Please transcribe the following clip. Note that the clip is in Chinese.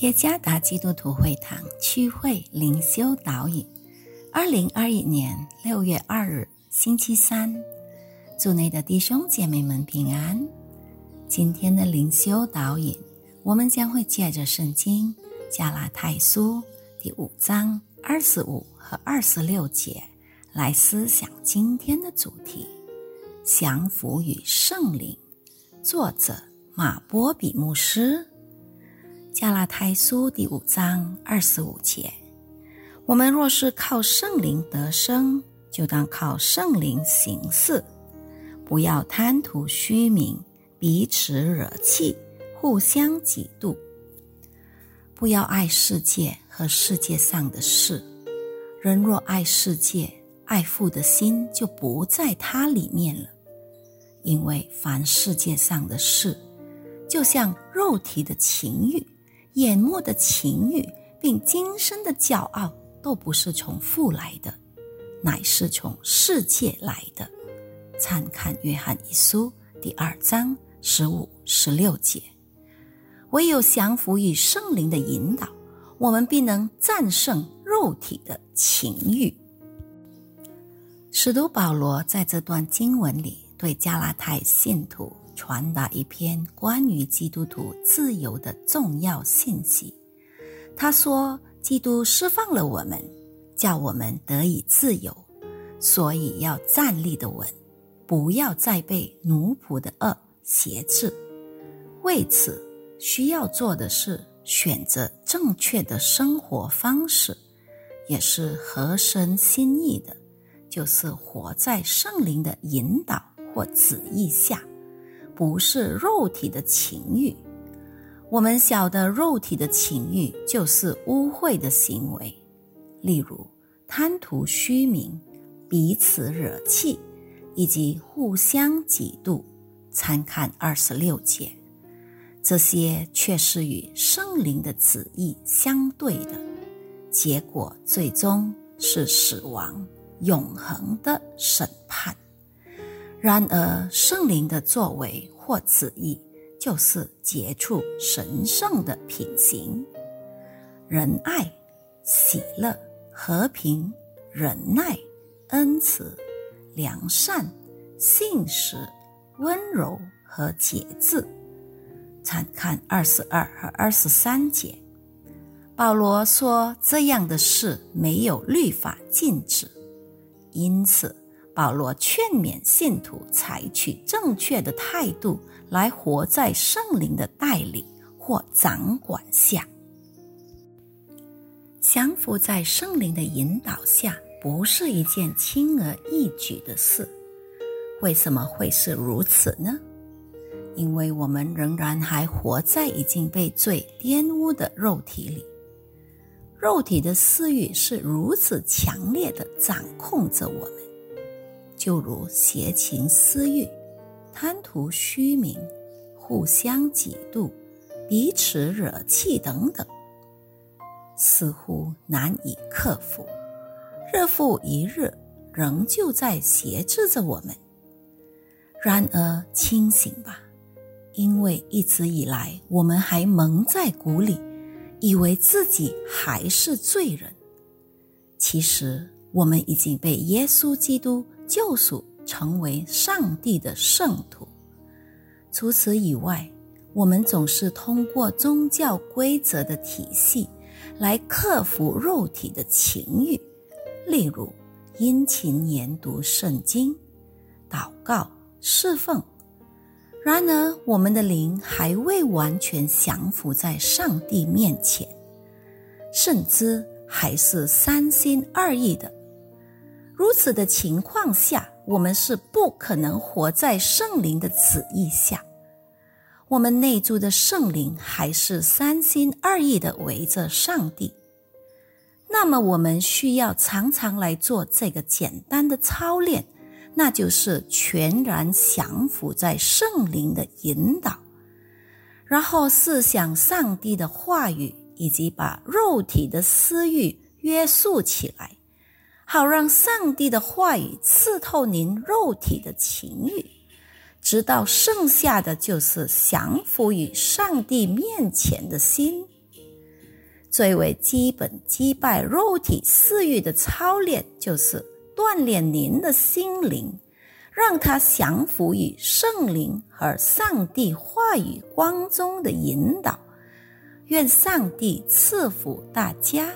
耶加达基督徒会堂区会灵修导引，二零二一年六月二日星期三，祝内的弟兄姐妹们平安。今天的灵修导引，我们将会借着圣经加拉太书第五章二十五和二十六节来思想今天的主题：降服与圣灵。作者马波比牧师。加拉太书第五章二十五节：我们若是靠圣灵得生，就当靠圣灵行事，不要贪图虚名，彼此惹气，互相嫉妒。不要爱世界和世界上的事。人若爱世界，爱父的心就不在他里面了。因为凡世界上的事，就像肉体的情欲。眼目的情欲，并今生的骄傲，都不是从父来的，乃是从世界来的。参看约翰一书第二章十五、十六节。唯有降服于圣灵的引导，我们必能战胜肉体的情欲。使徒保罗在这段经文里对加拉太信徒。传达一篇关于基督徒自由的重要信息。他说：“基督释放了我们，叫我们得以自由，所以要站立的稳，不要再被奴仆的恶挟制。为此，需要做的是选择正确的生活方式，也是合神心意的，就是活在圣灵的引导或旨意下。”不是肉体的情欲，我们晓得肉体的情欲就是污秽的行为，例如贪图虚名、彼此惹气，以及互相嫉妒。参看二十六节，这些却是与圣灵的旨意相对的，结果最终是死亡、永恒的审判。然而，圣灵的作为或旨意，就是结出神圣的品行：仁爱、喜乐、和平、忍耐、恩慈、良善、信实、温柔和节制。参看二十二和二十三节。保罗说：“这样的事没有律法禁止，因此。”保罗劝勉信徒采取正确的态度来活在圣灵的带领或掌管下，降服在圣灵的引导下，不是一件轻而易举的事。为什么会是如此呢？因为我们仍然还活在已经被罪玷污的肉体里，肉体的私欲是如此强烈的掌控着我们。就如邪情私欲、贪图虚名、互相嫉妒、彼此惹气等等，似乎难以克服。日复一日，仍旧在挟制着我们。然而，清醒吧，因为一直以来我们还蒙在鼓里，以为自己还是罪人。其实，我们已经被耶稣基督。救赎成为上帝的圣徒。除此以外，我们总是通过宗教规则的体系来克服肉体的情欲，例如殷勤研读圣经、祷告、侍奉。然而，我们的灵还未完全降服在上帝面前，甚至还是三心二意的。如此的情况下，我们是不可能活在圣灵的旨意下。我们内住的圣灵还是三心二意的围着上帝。那么，我们需要常常来做这个简单的操练，那就是全然降服在圣灵的引导，然后思想上帝的话语，以及把肉体的私欲约束起来。好让上帝的话语刺透您肉体的情欲，直到剩下的就是降服于上帝面前的心。最为基本击败肉体私欲的操练，就是锻炼您的心灵，让它降服于圣灵和上帝话语光中的引导。愿上帝赐福大家。